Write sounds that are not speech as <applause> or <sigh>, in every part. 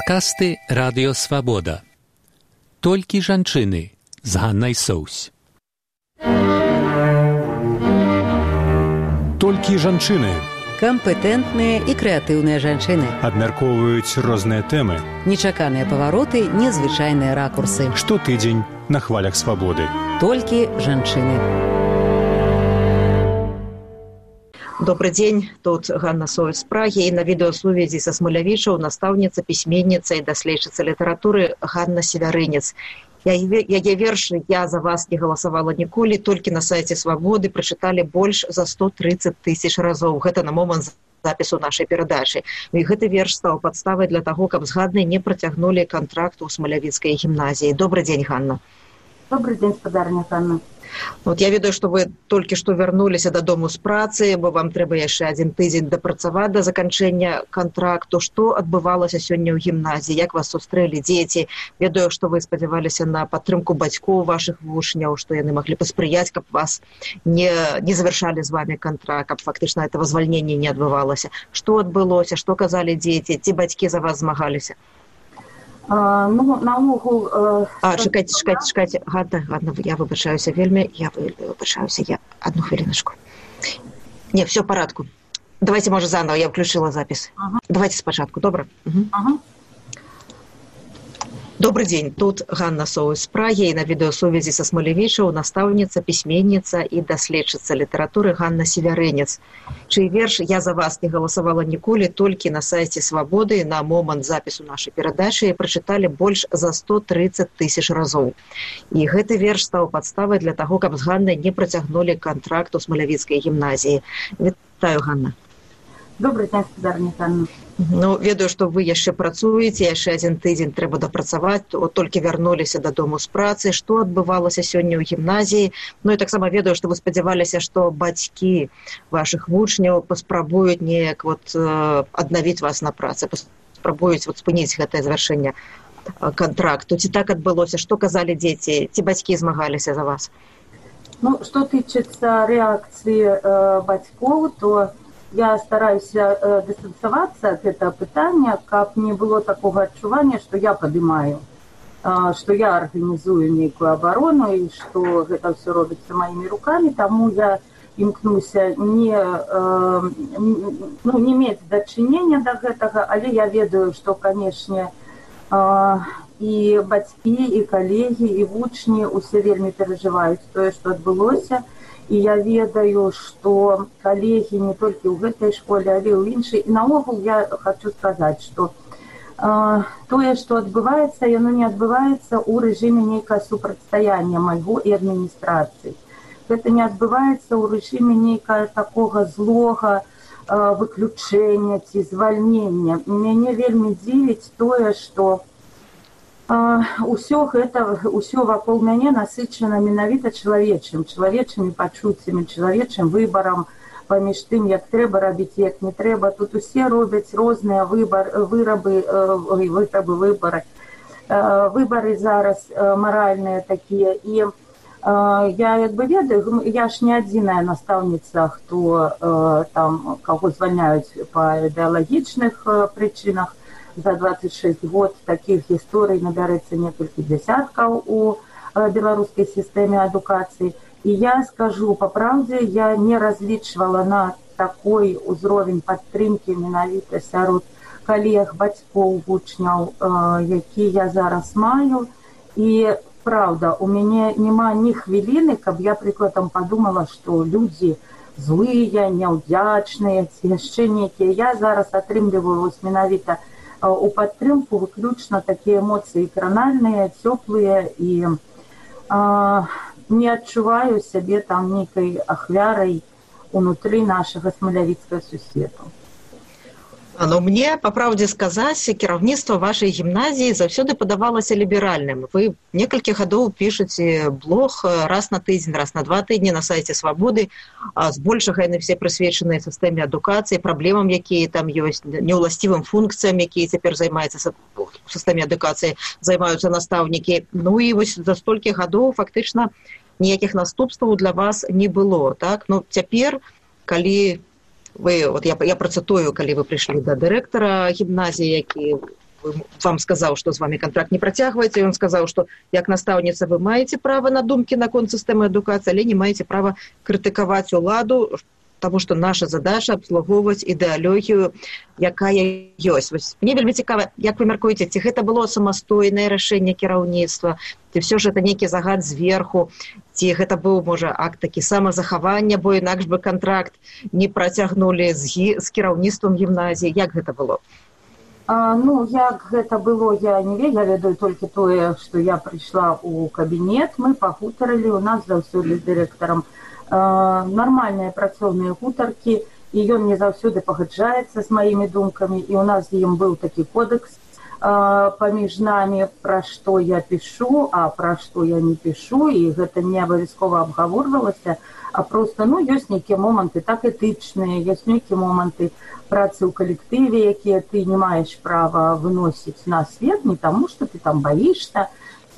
Падкасты радыёвабода. Толькі жанчыны з Ганнай Соусь. Толькі жанчыны кампетэнтныя і крэатыўныя жанчыны абмяркоўваюць розныя тэмы нечаканыя павароты незвычайныя ракурсы. Штотыдзень на хвалях свабоды толькі жанчыны Добрый дзень тут Ганна Сой з прагі і на відэасувязі са смалявічаў настаўніца пісьменніца і даследчыца літаратуры Ганна севярынец яе вершы я за вас не галасавала ніколі толькі на сайце свабоды прачыталі больш за 130 тысяч разоў гэта на момант запісу нашай перадачы і гэты верш стаў падставай для таго каб згадны не працягнулі кантракту ў смалявіцкай гімназіі. Добрый дзень Ганна добрый дзень спадарня Ганна Вот я ведаю, што вы толькі што вярнуліся дадому з працы, бо вам трэба яшчэ адзін тыдзень дапрацаваць да заканчэння кантракту. Што адбывалася сёння ў гімназіі, як вас сустрэлі дзеці. Ведаю, што вы спадзяваліся на падтрымку бацькоў вашых вучняў, што яны маглі паспрыяць, каб вас не, не завяршалі з вами кантракт, каб фактычна этого звальнення не адбывалася. Што адбылося, што казалі дзеці, ці бацькі за вас змагаліся? Ну наогул а чакайце чакайце чакайце гадна гадна я выбачаюся вельмі я выбачаюся я одну хвілінашку не все парадку давайте можа заново я включила запіс ага. давайте спачатку добра ага. Добрый дзень тут Ганна Соу з прагі на відэасувязі са смалявічаў настаўніца пісьменніца і даследчыца літаратуры Ганна севярэнец чый верш я за вас не галасавала ніколі толькі на сайце свабоды на момант запісу нашай перадачы прачыталі больш за 130 тысяч разоў і гэты верш стаў падставай для таго каб з Ганнай не працягнулі кантракту смалявіцкай гімназіі вітаю Ганна добрый дзень спадарня Ганна Ну ведаю, што вы яшчэ працуеце, яшчэ адзін тыдзень трэба дапрацаваць, от толькі вярнуліся дадому з працы, што адбывалася сёння ў гімназіі. Ну і таксама ведаю, што вы спадзяваліся, што бацькі вашых вучняў паспрабуюць неяк вот, э, аднавіць вас на працы, спрабуюць вот, спыніць гэтае завяршэнне кантракту. Ці так адбылося, што казалі дзеці, ці бацькі змагаліся за вас? Ну, што тычыцца рэакцыі э, бацькоў, то я стараюсь э, дыстансавацца от этого пытання каб не было такого адчування что я падымаю э, что я арганізую нейкую абарону і что гэта все робіцца маімі руками таму я імкнуся не э, ну, не мець дачынення до гэтага але я ведаю что канешне э, і бацькі і калегі і вучні усе вельмі перажываюць тое что адбылося. і і я ведаю што калегі не толькі ў гэтай школе але ў іншай і наогул я хочу сказаць что тое што адбываецца яно не адбываецца ў рэжыме нейкае супрацьстаяння майго і адміністрацыі гэта не адбываецца ў рэжыме нейкае такога злога выключэння ці звальнення мяне вельмі дзівіць тое што ўсё гэта ўсё вакол мяне насычана менавіта чалавечым чалавечымі пачуццямі чалавечым выбарам. Паміж тым як трэба рабіць як не трэба. Тут усе робяць розныя выбар вырабы вырабы выбары. Выбары зараз маральныя такія. І я як бы ведаю я ж не адзіная настаўніца хто там каго звальняюць па ідэалагічных прычынах за 26 год таких гісторый набярэцца некалькі дзясяткаў у беларускай сістэме адукацыі і я скажу па праўдзе я не разлічвала на такой узровень падтрымкі менавіта сярод калег бацькоў вучняў які я зараз маю. І праўда у мяне няма ні хвіліны каб я прыкладам падумала што людзі злыя няўдзячныя ці яшчэ нейкія я зараз атрымліваю вось менавіта у падтрымку выключна такія эмоцыі кранальныя цёплыя і а, не адчуваю сябе там нейкай ахвярай унутры нашага смалявіцкага сусвету но мне по праўдзе сказаць кіраўніцтва вашай гімназіі заўсёды падавалася ліберальным вы некалькі гадоў пішаце блог раз на тыдзень раз на два тыдні на сайце свабоды збольшага яны все прысвечаныя сістэме адукацыі праблемам якія там ёсць неўласцівым функцыям якія цяпер займаецца сістэме адукацыі займаюцца настаўнікі ну і вось за столькі гадоў фактычна ніякіх наступстваў для вас не было так? Ну цяпер калі вы вот я, я працатую калі вы прыйшлі да дырэктара гімназіі які вам сказаў што з вами контракт не працягваецца ён сказаў што як настаўніца вы маеце права на думкі наконт сістэмы адукацыі але не маеце права крытыкаваць уладу Таму што наша задача абслугоўваць ідэалогію, якая ёсць. Вось, мне вельмі цікава, як вы мяркуеце, ці гэта было самастойнае рашэнне кіраўніцтва, ці ўсё ж это нейкі загад зверху, ці гэта быў можа акт такі самазахавання, бо інакш бы кантракт не працягнулі з, гі... з кіраўніцтвам гімназіі, як гэта было? А, ну як гэта было я не ведаю я ведаю толькі тое што я прыйшла ў кабінет мы пагутарылі у нас заўсёды з дырэктарам нармальныя працоўныя гутаркі і ён не заўсёды пагаджаецца з маімі думкамі і у нас з ім быў такі кодекс паміж намі пра што я пішу а пра што я не пішу і гэта не абавязкова абгаворвалася а просто ну ёсць нейкія моманты так этычныя ёсць нейкія моманты працы ў калектыве якія ты не маеш права выносіць на свет не таму што ты там баішся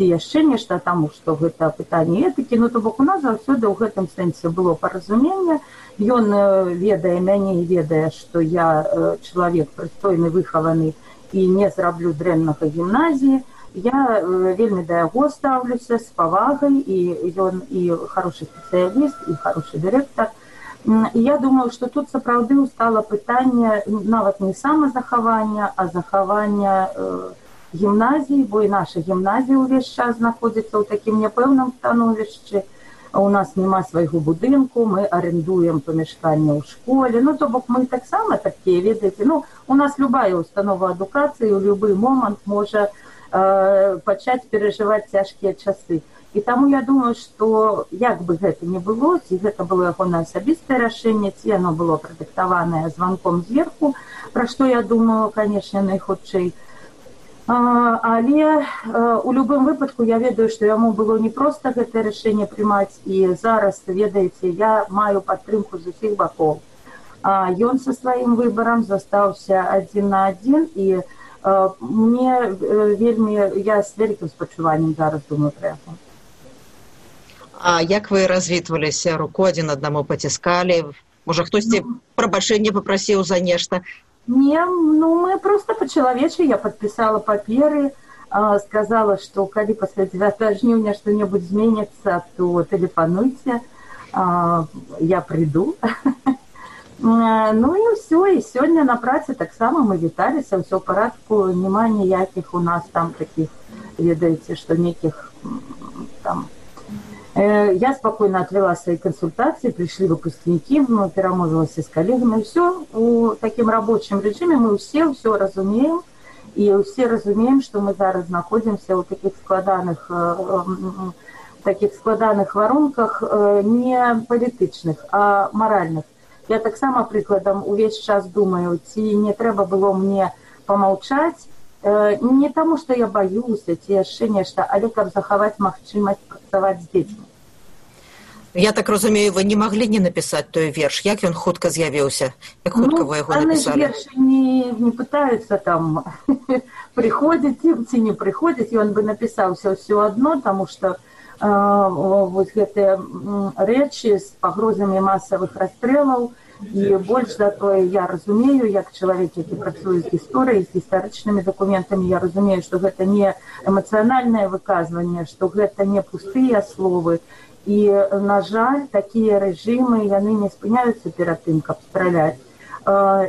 ці яшчэ нешта таму што гэта пытанне этыкі ну то бок у нас заўсёды ў гэтым сэнсе было паразуменне ён ведае мяне і ведае што я чалавек прыстойны выхаваны і не зраблю дрэннага гімназіі я вельмі да яго стаўлюся з павагай і ён і хорошы спецыяліст і хорошы дырэктар я думаю што тут сапраўды устала пытанне нават не самазахавання а захавання э, гімназіі бо і наша гімназія ўвесь час знаходзіцца ў такім няпэўным становішчы. У нас няма свайго будынку мы арендуем памяшканне ў школе. Ну то бок мы таксама такія ведаеце ну у нас любая установа адукацыі ў любы момант можа э, пачаць перажываць цяжкія часы. І таму я думаю што як бы гэта не было ці гэта было ягона асабістае рашэнне ці яно было прадыктаванае званком зверху пра што я думаю канешне найхутчэй але у любым выпадку я ведаю што яму было не проста гэтае рашэнне прымаць і зараз ведаеце я маю падтрымку з усіх бакоў. Ён са сваім выбарам застаўся адзін на адзін і мне вельмі я з вялікім спачуваннем зараз думаю пра яго. А як вы развітваліся? Руку адзін аднаму паціскалі? Можа хтосьці ну, прабачэнне попрасіў за нешта Не, ну мы просто по-человече, я подписала паперы, сказала, что калі после 9 жніўня что-нибудь изменится, то телефонуйте, э, я приду. <laughs> Ну і все, і сёння на працы таксама мы віталіся, ўсё парадку, няма ніякіх у нас там таких, ведаеце, што нейкіх там Э, я спокойно отвела свои консультации, пришли выпускники, мы перемолвилась с коллегами. Все в таким рабочем режиме мы все все разумеем. И все разумеем, что мы зараз находимся в таких складаных, э, таких складаных воронках э, не политичных, а моральных. Я так само прикладом увесь час думаю, ці не треба было мне помолчать, не таму што я баюся ці яшчэ нешта але каб захаваць магчымасць працаваць з дзецьмі я так разумею вы не маглі не напісаць той верш. Як ён хутка з'явіўся як хутка ну, вы яго напісалі не, не пытаются там <laughs> прыходзіць ці не прыходзіць ён бы напісаўся ўсё адно таму што вось гэтыя рэчы з пагрозамі масавых расстрэлаў і больш за тое я разумею як чалавек які працуе з гісторыяй з гістарычнымі дакументамі я разумею што гэта не эмацыянальнае выказванне што гэта не пустыя словы. І на жаль такія рэжымы яны не спыняюцца перад тым каб страляць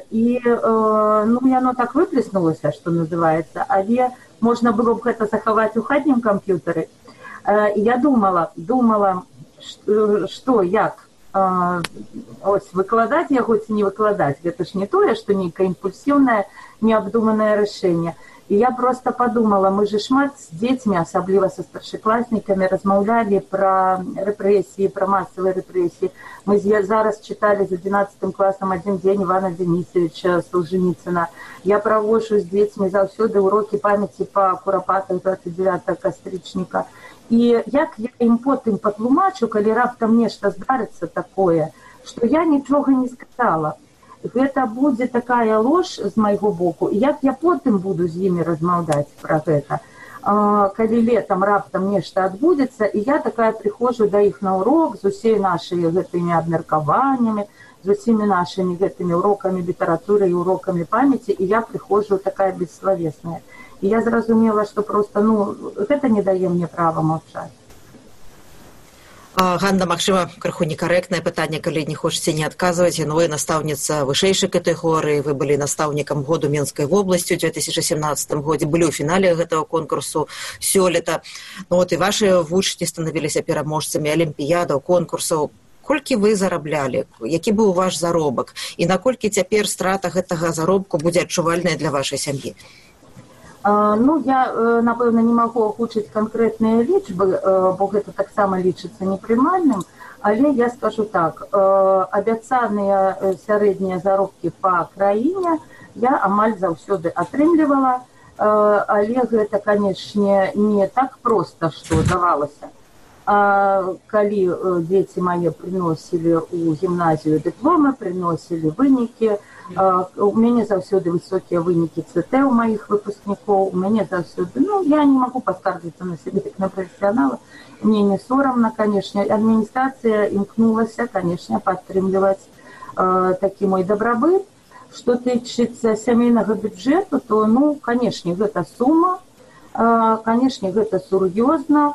і ну яно так выплеснулася што называецца але можна было б гэта захаваць у хатнім камп'ютары я думала думала што як ось выкладаць яго ці не выкладаць гэта ж не тое што нейкае імпульсіўнае неабдуманае рашэнне і я просто подумала мы же шмат з дзецьмі асабліва са старшакласнікамі размаўлялі пра рэпрэсіі пра масавыя рэпрэсіі мы з зараз чыталі з адзінаццатым класам адзін дзень ивана денисовича солженіцына я праводжу з дзецьмі заўсёды урокі памяці па курапатах 29 кастрычніка і як я ім потым патлумачу калі раптам нешта здарыцца такое што я нічога не сказала. Гэта будзе такая ложь з майго боку як я потым буду з імі размаўляць пра гэта а, калі летом раптам нешта адбудзецца і я такая прыходжу да іх на урок з усей нашай гэтымі абмеркаваннямі з усімі нашымі гэтымі урокамі літаратуры і урокамі памяці і я прыходжу такая бесславесная і я зразумела што просто ну гэта не дае мне права маўчаць Ганна Магчыма крыху некарэктнае пытанне калі не хочаце не адказваць но вы настаўніца вышэйшай катэгорыі вы былі настаўнікам году менскай вобласці ў 2017 годзе былі ў фінале гэтага конкурсу сёлета ну, вот і ваши вучні станавіліся пераможцамі алімпіядаў конкурсаў колькі вы зараблялі? Які быў ваш заробак? І наколькі цяпер страта гэтага заробку будзе адчувальная для вашай сям'і Ну я напэўна не магу агучыць канкрэтныя лічбы, бо гэта таксама лічыцца непрымальным, але я скажу так абяцаныя сярэднія заробкі па краіне я амаль заўсёды атрымлівала, але гэта канечне не так проста, што давалася. А, калі дзеці мае прыносілі ў гімназію дыпломы, прыносілі вынікі, у мяне заўсёды высокія вынікі цт у маіх выпускнікоў у мяне заўсёды ну я не могу паскардзіцца на сябе як на прафесіянала мне не сорамна канешне адміністрацыя імкнулася канешне падтрымліваць э, такі мой дабрабыт што тычыцца сямейнага бюджэту то ну канешне гэта сума э, канешне гэта сур'ёзна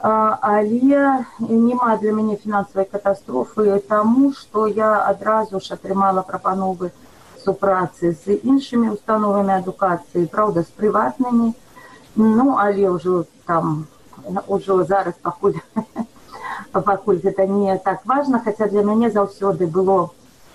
але няма для мяне фінансавай катастрофы таму што я адразу ж атрымала прапановы супрацы з іншымі установамі адукацыі праўда з прыватнымі. Ну але ўжо там ўжо зараз пакуль <laughs> пакуль гэта не так важна хаця для мяне заўсёды было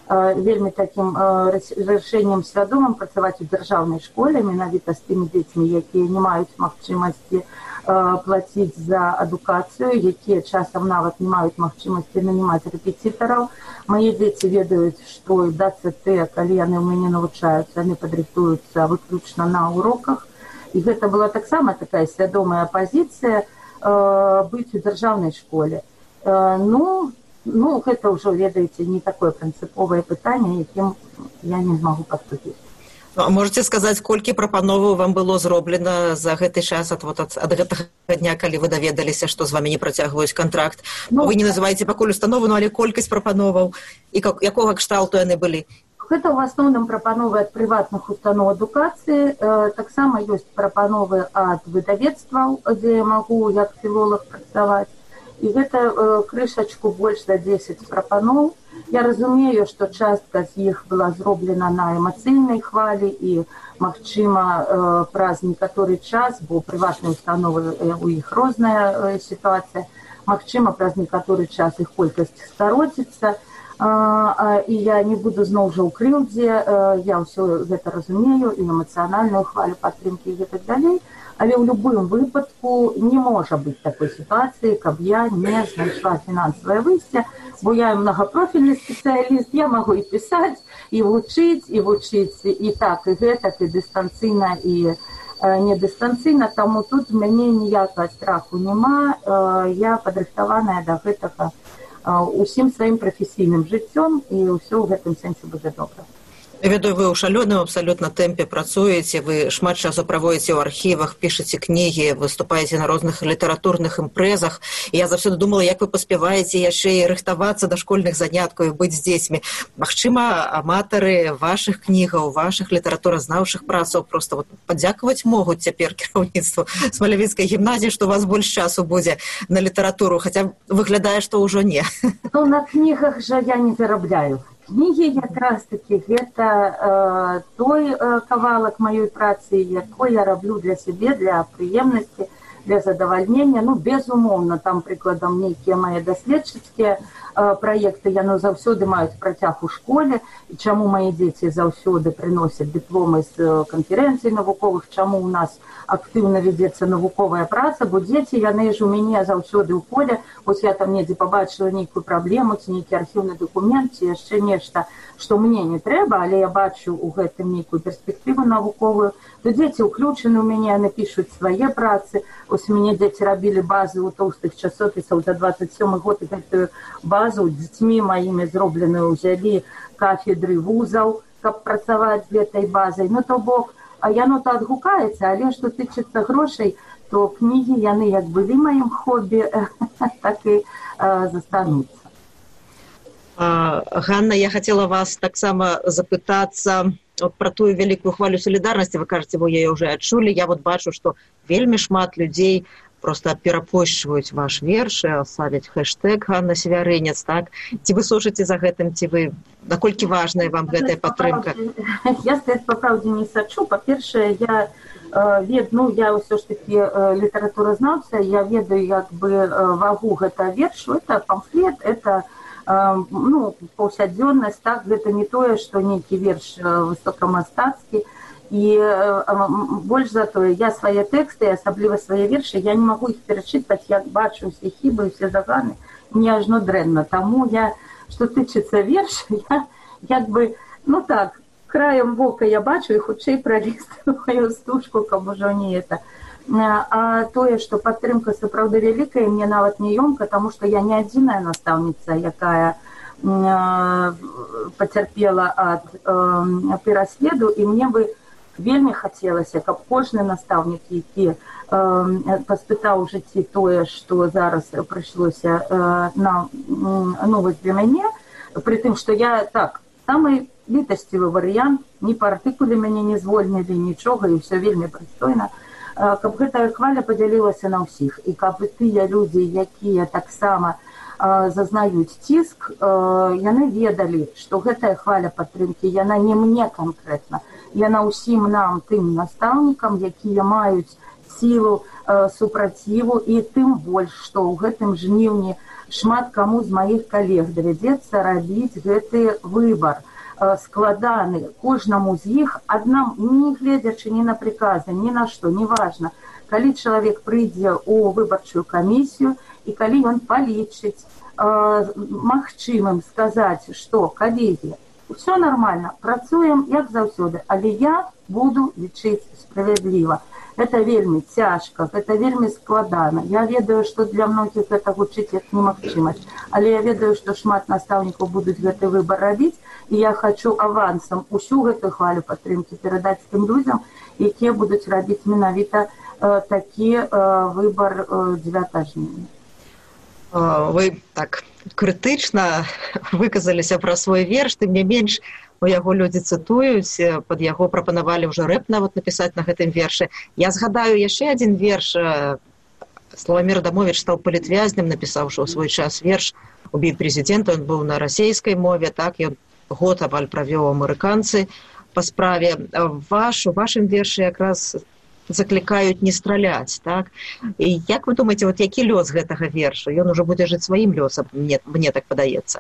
э, вельмі такім э, рашэннем свядомым працаваць у дзяржаўнай школе менавіта з тымі дзецьмі якія не маюць магчымасці э, плаціць за адукацыю якія часам нават не маюць магчымасці нанімаць рэпетытараў Мае дзеці ведаюць, што да ЦТ, калі яны ў мяне навучаюцца, яны падрыхтуюцца выключна на уроках. І гэта была таксама такая свядомая пазіцыя э, быць у дзяржаўнай школе. Э, ну, ну гэта ўжо ведаеце не такое прынцыповае пытанне, якім я не змагу паступіць. Ну, можете сказаць колькі прапановаў вам было зроблена за гэты час ад вот ад, ад гэтага дня калі вы даведаліся што з вами не працягваюць контракт ну, вы не называеце пакуль установу ну, але колькасць прапановаў? І как, якога кшталту яны былі? Гэта ў асноўным прапановы ад прыватных устаноў адукацыі. Э, таксама ёсць прапановы ад выдавецтваў дзе я магу як філолог працаваць. І гэта э, крышачку больш за 10 прапаноў Я разумею, што частка з іх была зроблена на эмацыйнай хвалі і, магчыма, э, праз некаторы час, бо прыватныя установы э, у іх розная э, сітуацыя. Магчыма, праз некаторы час іх колькасць староціцца. І я не буду зноў жа ў крыўдзе, я ўсё гэта разумею і эмацыянальную хвалю падтрымкі і гэтак далей. Але ў любым выпадку не можа быць такой сітуацыі, каб я не знайшла фінансавае выйсце, бо я многопрофільны спецыяліст я магу і пісаць і вучыць і вучыць і так і гэтак і дыстанцыйна і э, не дыстанцыйна таму тут мяне ніякага страху няма э, я падрыхтаваная да гэтага э, усім сваім прафесійным жыццём і ўсё ў гэтым сэнсе будзе добра ведаю вы ў шалёным абсалютна тэмпе працуеце вы шмат часу праводзіце ў архівах пішаце кнігі выступаеце на розных літаратурных імпрэзах я заўсёды думала як вы паспяваеце яшчэ і рыхтавацца да школьных заняткаў і быць з дзецьмі. Магчыма аматары вашых кнігаў вашых літаратуразнаўшых працаў просто вот падзякаваць могуць цяпер <laughs> кіраўніцтву смалявіцкай гімназіі што у вас больш часу будзе на літаратуру хаця выглядае што ўжо не. Ну, на кнігах жа я не зарабляю кнігі якраз такі гэта э, той э, кавалак маёй працы якой я раблю для сябе для прыемнасці для задавальнення ну безумоўна там прыкладам нейкія мае даследчыцкія Э, праекты яно заўсёды маюць працяг у школе чаму мае дзеці заўсёды прыносяць дыпломы з э, канферэнцый навуковых чаму у нас актыўна вядзецца навуковая праца бо дзеці яны ж у мяне заўсёды ў поле. Вось я там недзе пабачыла нейкую праблему ці нейкі архіўны дакумент ці яшчэ нешта што мне не трэба але я бачу у гэтым нейкую перспектыву навуковую то дзеці ўключаны ў мяне яны пішуць свае працы ось мяне дзеці рабілі базы ў тоўстых часопісаў за 27 год. І гэтую базу дзецьмі маімі зробленую ўзялі кафедры вузаў каб працаваць з гэтай базай ну то бок а яно то адгукаецца але што тычыцца грошай то кнігі яны як былі маім хобі <laughs> так і застануцца Ганна я хацела вас таксама запытацца вот про тую вялікую хвалю салідарнасці вы кажаце вы яе уже адчулі я вот бачу что вельмі шмат людзей просто перапошчваюць ваш верш ставяць хэштег на севярынец так? Ці вы слушаце за гэтым ці вы наколькі важная вам гэтая падтрымка? <laughs> я стаць па праўдзе не сачу па-першае я вед ну я ўсё ж таки літаратуразнаўца я ведаю як бы вагу гэта вершу это памфлет это ну паўсядзённасць так гэта не тое што нейкі верш высокамастацкі і больш за тое я свае тэксты асабліва свае вершы я не магу іх перачытваць як бачу усе хібы усе заганы. Мне ажно дрэнна таму я што тычыцца верш <laughs> я як бы ну так краем вока я бачу і хутчэй пралістую стужку каб ужо не это. а тое што падтрымка сапраўды вялікая мне нават не ёмка таму што я не адзіная настаўніца якая пацярпела ад пераследу і мне бы вельмі хацелася каб кожны настаўнік які паспытаў у жыцці тое што зараз прыйшлося на новасць для мяне при тым што я так самый літасцівы варыянт не па артыкуле мяне не звольнілі нічога і ўсё вельмі прыстойна каб гэтая хваля падзялілася на ўсіх. І каб тыя людзі якія таксама зазнаюць ціск яны ведалі што гэтая хваля падтрымкі яна не мне канкрэтна. Яна ўсім нам тым настаўнікам якія маюць сілу супраціву і тым больш што ў гэтым жніўні шмат каму з маіх калег давядзецца рабіць гэты выбар складаны. Кожнаму з іх аднам не гледзячы ні на прыказы ні на што неважна. Калі чалавек прыйдзе ў выбарчую камісію і калі ён палічыць э, магчымым сказаць што калегі все нормально працуем як заўсёды але я буду лічыць справядліва это вельмі цяжка это вельмі складана. Я ведаю што для многіх гэта гучыць як немагчымасць але я ведаю што шмат настаўнікаў будуць гэты выбор рабіць і я хочу авансам усю гэтую хвалю падтрымкі перадаць тым людзям якія будуць рабіць менавіта э, такі э, выбор э, 9 жніўня вы так крытычна выказаліся пра свой верш ты мне менш у яго людзі цытуюць под яго прапанавалі ўжо рэп нават напісаць на гэтым вершы. Я згадаю яшчэ адзін верш славамир дамович стаў палітвязням напісаўшы ў свой час верш убіт прэзідэнта он быў на расійскай мове так ён год аваль правёў амерыканцы па справе. Ваш у вашым вершы якраз заклікаюць не страляць так? І як вы думаете вот які лёс гэтага вершу? Ён уже будзе жыць сваім лёсам мне мне так падаецца.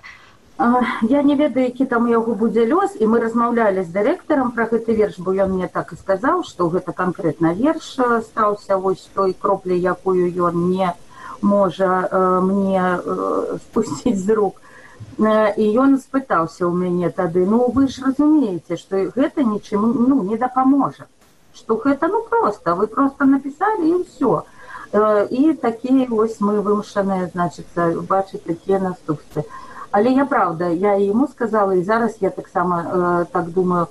Я не ведаю які там яго будзе лёс і мы размаўлялі з дырэктарам про гэты верш бо ён мне так і сказаў што гэта канкрэтна верш стаўся вось той кроплі якую ён не можа мне спусціць з рук. І ён спытаўся ў мяне тады ну вы ж разумееце што гэта нічым ну не дапаможа што гэта ну просто вы просто напісалі і ўсё і такія вось мы вымушаныя значыцца бачыць такія наступствы але я праўда я ему сказала і зараз я таксама э, так думаю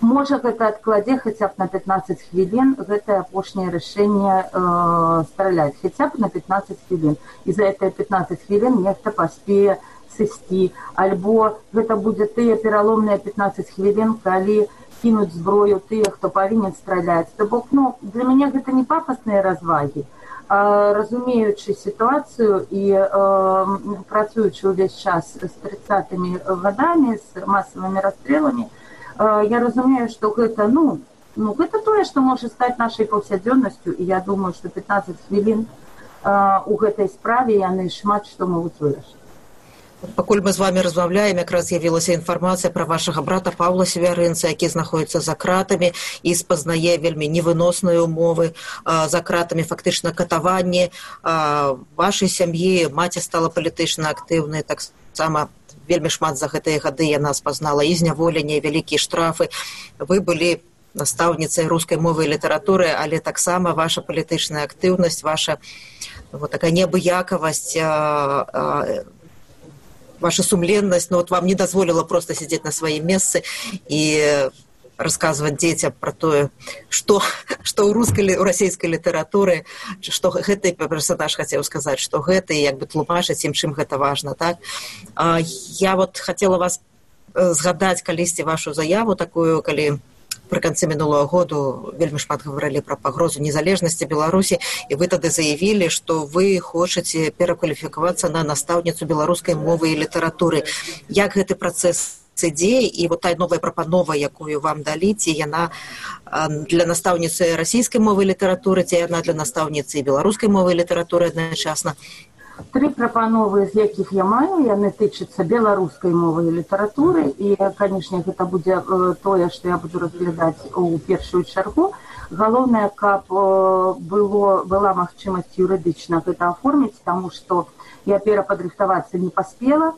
можа гэта адкладзе хаця б на 15 хвілін гэтае апошняе рашэнне э, страляць хаця б на 15 хвілін і за это 15 хвілін нехта паспее сысці альбо гэта будзе тыя пераломныя 15 хвілін калі кінуць зброю тыя хто павінен страляць то бок ну для мяне гэта не пафасныя развагі разумеючы сітуацыю і э, працуючы ўвесь час з тридцатымі гадамі з масавымі расстрэлами э, я разумею што гэта ну ну гэта тое што можа стаць нашай паўсядзённасцю і я думаю што 15 хвілін э, у гэтай справе яны шмат што могуць вырашыць пакуль мы з вами размаўляем якраз з'явілася інфармацыя пра вашага брата павла севярынца які знаходіцца за кратамі і спазнае вельмі невыносныя умовы за кратамі фактычна катаванні вашай сям'і маці стала палітычна актыўнай таксама вельмі шмат за гэтыя гады яна спазнала і зняволенне вялікія штрафы. Вы былі настаўніцай рускай мовы і літаратуры але таксама ваша палітычная актыўнасць ваша вот такая неабыякавасць ваша сумленнасць но вот вам не дазволіла просто сидзець на сваім месцы і рассказывать дзецям про тое что <laughs> что у рускай у расійскай літаратуры что гэты персонаж хацеў сказаць что гэты як бы тлумачыць ім чым гэта важно так? Я вот хотела вас згадаць калісьці вашу заяву такую калі пры канцы мінулого году вельмі шмат гаварылі пра пагрозу незалежнасці беларусі і вы тады заявілі што вы хочаце перакваліфікавацца на настаўніцу беларускай мовы і літаратуры. Як гэты працэс ідзе і вот та новая прапанова якую вам далі ці яна для настаўніцы расійскай мовы літаратуры ці яна для настаўніцы беларускай мовы літаратуры адначасна Тры прапановы, з якіх я маю, яны тычацца беларускай мовы і літаратуры і, канешне, гэта будзе тое, што я буду разглядаць у першую чаргу. Галоўнае, каб было, была магчымасць юрыдычна гэта аформіць, таму што я перападрыхтавацца не паспела.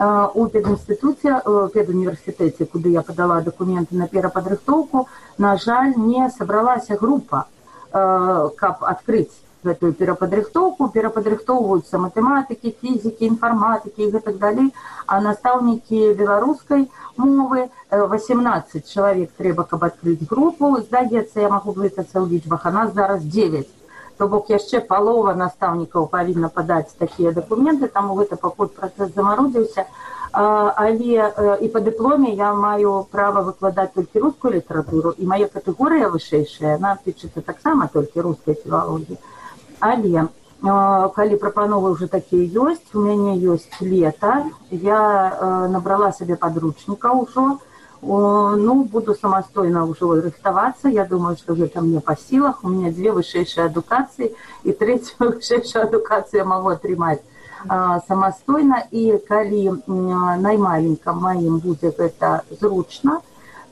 У педінстытуце педуніверсітэце, куды я падала дакументы на перападрыхтоўку, на жаль, не сабралася група, каб адкрыць гэтую перападрыхтоўку перападрыхтоўваюцца матэматыкі фізікі інфарматыкі і гэтак далей а настаўнікі беларускай мовы 18 чалавек трэба каб адкрыць групу здаецца я магу блытацца ў лічбах а нас зараз 9 то бок яшчэ палова настаўнікаў павінна падаць такія дакументы. Таму гэта пакуль працэс замарудзіўся. Але і па дыпломе я маю права выкладаць толькі рускую літаратуру. І мае катэгорыя вышэйшая на тычыцца таксама толькі рускай філалогіі але калі прапановы ўжо такія ёсць у мяне ёсць лета я набрала сабе подручніка ўжо. Ну буду самастойна ўжо рыхтавацца. Я думаю что гэта мне па сілах. У меня дзве вышэйшыя адукацыі і трэця <laughs> вышэйшая адукацыя магу атрымаць самастойна. І калі наймаленька маім будзе гэта зручна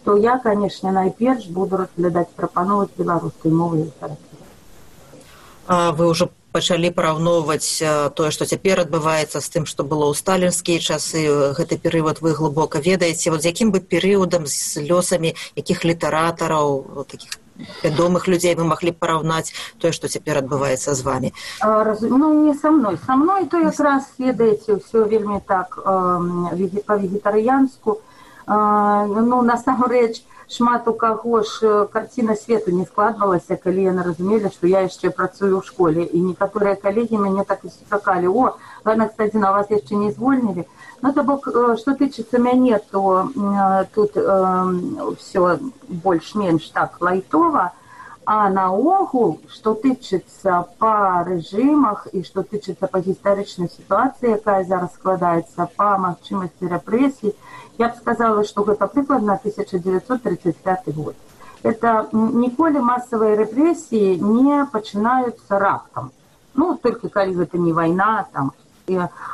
то я канешне найперш буду разглядаць прапановаць беларускай мовы літаратуры вы ўжо пачалі параўноўваць тое што цяпер адбываецца з тым што было ў сталінскія часы. Гэты перыяд вы глыбока ведаеце. Вот з якім бы перыядам з лёсамі якіх літаратараў таких вядомых людзей вы маглі параўнаць тое што цяпер адбываецца з вами ну не са мной. Са мной то якраз ведаеце ўсё вельмі так па вегетарыянску ну насамрэч шмат у каго ж карціна свету не складвалася калі яны разумелі што я яшчэ працую ў школе. І некаторыя калегі мяне так і сустракалі о ладно кстати на вас яшчэ не звольнілі ну то бок што тычыцца мяне то тут все больш-менш так лайтова а наогул што тычыцца па рэжымах і што тычыцца па гістарычнай сітуацыі якая зараз складаецца па магчымасці рэпрэсій я б сказала, что гэта прыкладна 1935 год. Это ніколі масавыя рэпрэсіі не пачынаюцца раптам. Ну толькі калі гэта не вайна там.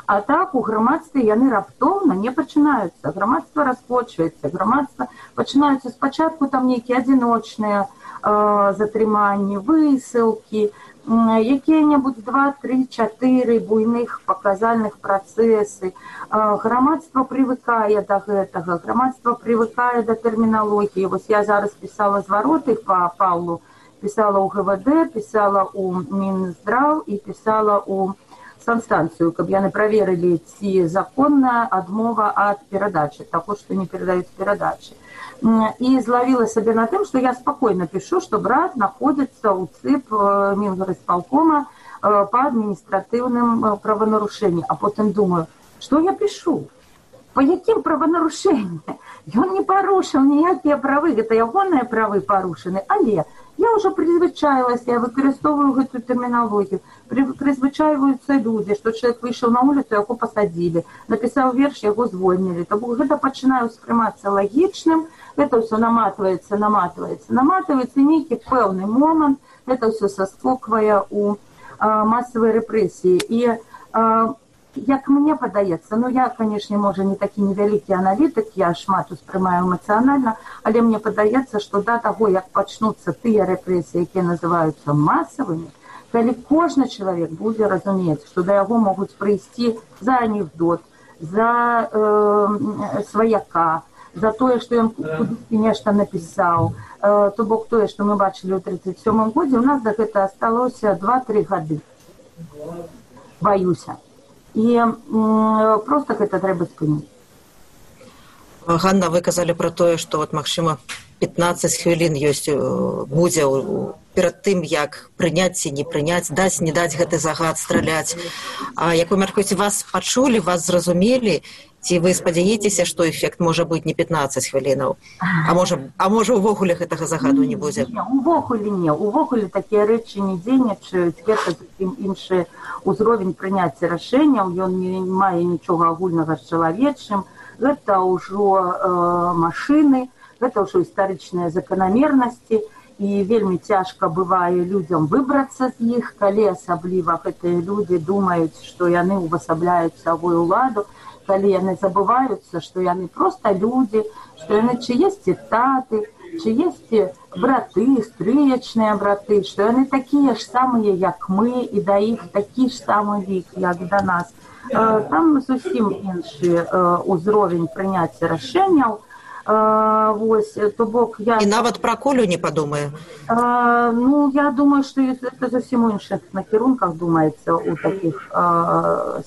А так у грамадстве яны раптоўна не пачынаюцца. Грамадства распочваецца, грамадства пачынаюцца спачатку там нейкія адзіночныя э, затрыманні, высылкі, якія-небудзь два три чатыры буйных паказальных працэсы грамадства прывыкае да гэтага грамадства прывыкае да тэрміналогіі вось я зараз пісала звароты па паўлу пісала ў гвд пісала у мінздраў і пісала у санстанцыю каб яны праверылі ці законная адмова ад перадачы. Таго што не перадаюць перадачы и зловила себе на тем, что я спокойно пишу, что брат находится у ЦИП э, Мингорисполкома э, по административным э, правонарушениям. А потом думаю, что я пишу? По яким правонарушениям? <laughs> Ён не парушыў ніякія правы, гэта ягоныя правы парушаны, але я ўжо прызвычаілася, я выкарыстоўваю гэтую тэрміналогію. Прызвычайваюцца людзі, што чалавек выйшаў на вуліцу, яго пасадзілі, напісаў верш, яго звольнілі. То гэта пачынаю ўспрымацца лагічным, это все наматывается, наматывается, наматывается нейкі пэўны момант, это все саскоквае у а, масавай рэпрэсіі. І а, як мне падаецца, ну я, канешне, можа не такі невялікі аналітык, я шмат успрымаю эмацыянальна, але мне падаецца, што да таго, як пачнуцца тыя рэпрэсіі, якія называюцца масавымі, калі кожны чалавек будзе разумець, што да яго могуць прыйсці за анекдот, за э, сваяка, за тое што ён нешта напісаў. То бок тое што мы бачылі ў тридцать сёмым годзе у нас да гэта асталося два три гады. Баюся. І просто гэта трэба спыніць. Ганна вы казалі пра тое што вот магчыма 15 хвілін ёсць будзе перад тым як прыняць ці не прыняць даць не даць гэты загад страляць. А як вы мяркуеце вас пачулі вас зразумелі ці вы спадзяецеся што эфект можа быць не 15 хвілінаў? А можа а можа увогуле гэтага загаду не будзе? Увогуле не увогуле такія рэчы не дзейнічаюць. Гэта зусім іншы ўзровень прыняцця рашэнняў. Ён не мае нічога агульнага з чалавечым. Гэта ўжо э, машыны гэта ўжо гістарычныя заканамернасці і вельмі цяжка бывае людзям выбрацца з іх калі асабліва гэтыя людзі думаюць што яны ўвасабляюць савой уладу калі яны забываюцца што яны проста людзі што яны чыесьці таты чи есть браты стрыечныя браты што яны такія ж самыя як мы і да іх такі ж самы вік як да нас. Там зусім іншы ўзровень прыняцця рашэнняў вось то бок я і нават пра колю не падумаю ну я думаю что это зусім іншых накірунках думаецца у таких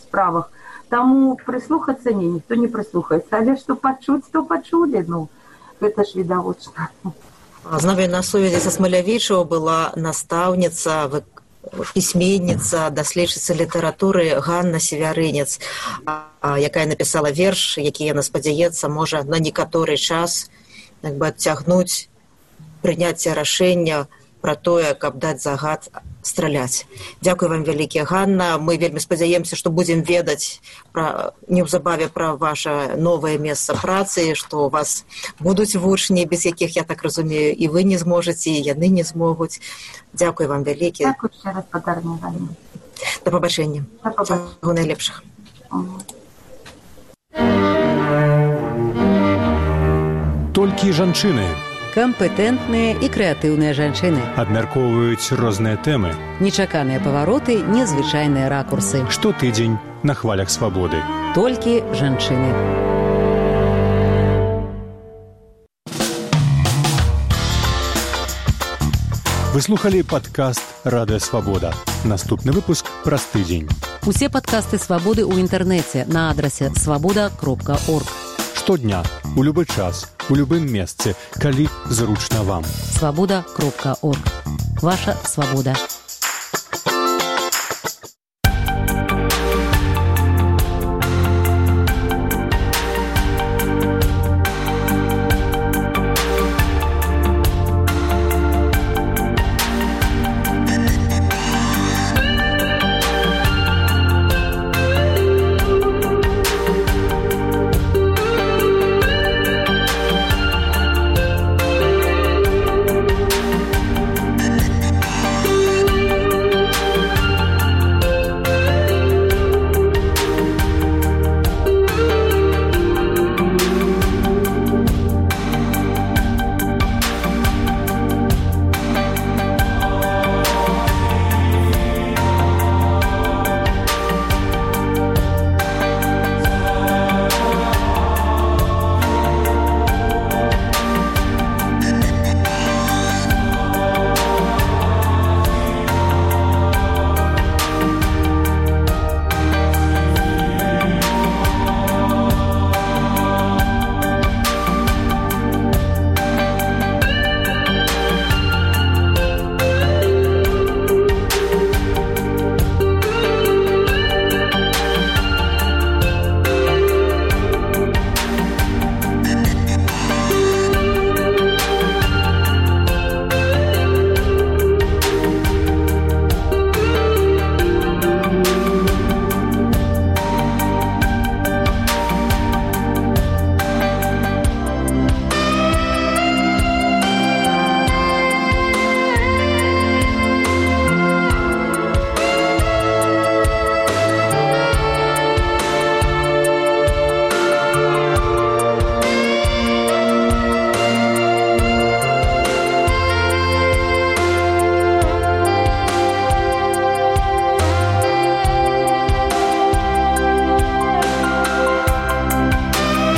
справах. Таму прыслухацца не ніхто не прыслухаецца але што пачуць то пачулі ну гэта ж відавочна знаю на сувязі са смалявічаў была настаўніца пісьменніца даследчыца літаратуры Ганна севярынец якая напісала верш які яна спадзяецца можа на некаторы час як бы адцягнуць прыняцце рашэння пра тое каб даць загад страляць дзякуй вам вялікі Ганна мы вельмі спадзяемся што будзем ведаць пра неўзабаве пра ваше новае месца працы што у вас будуць вучні без якіх я так разумею і вы не зможаце яны не змогуць. Дзякуй вам вялікі. Да пабачэння найлепшых толькі жанчыны кампетэнтныя і крэатыўныя жанчыны. Абмяркоўваюць розныя тэмы. Нечаканыя павароты незвычайныя ракурсы. Штотыдзень на хвалях свабоды. Толькі жанчыны. Выслухалі падкаст радыё свабода наступны выпуск праз тыдзень. Усе падкасты свабоды ў інтэрнэце на адрасе свабода кропка орг. Штодня у любы час у любым месцы калі зручна вам. Свабода кропка орг. Ваша свабода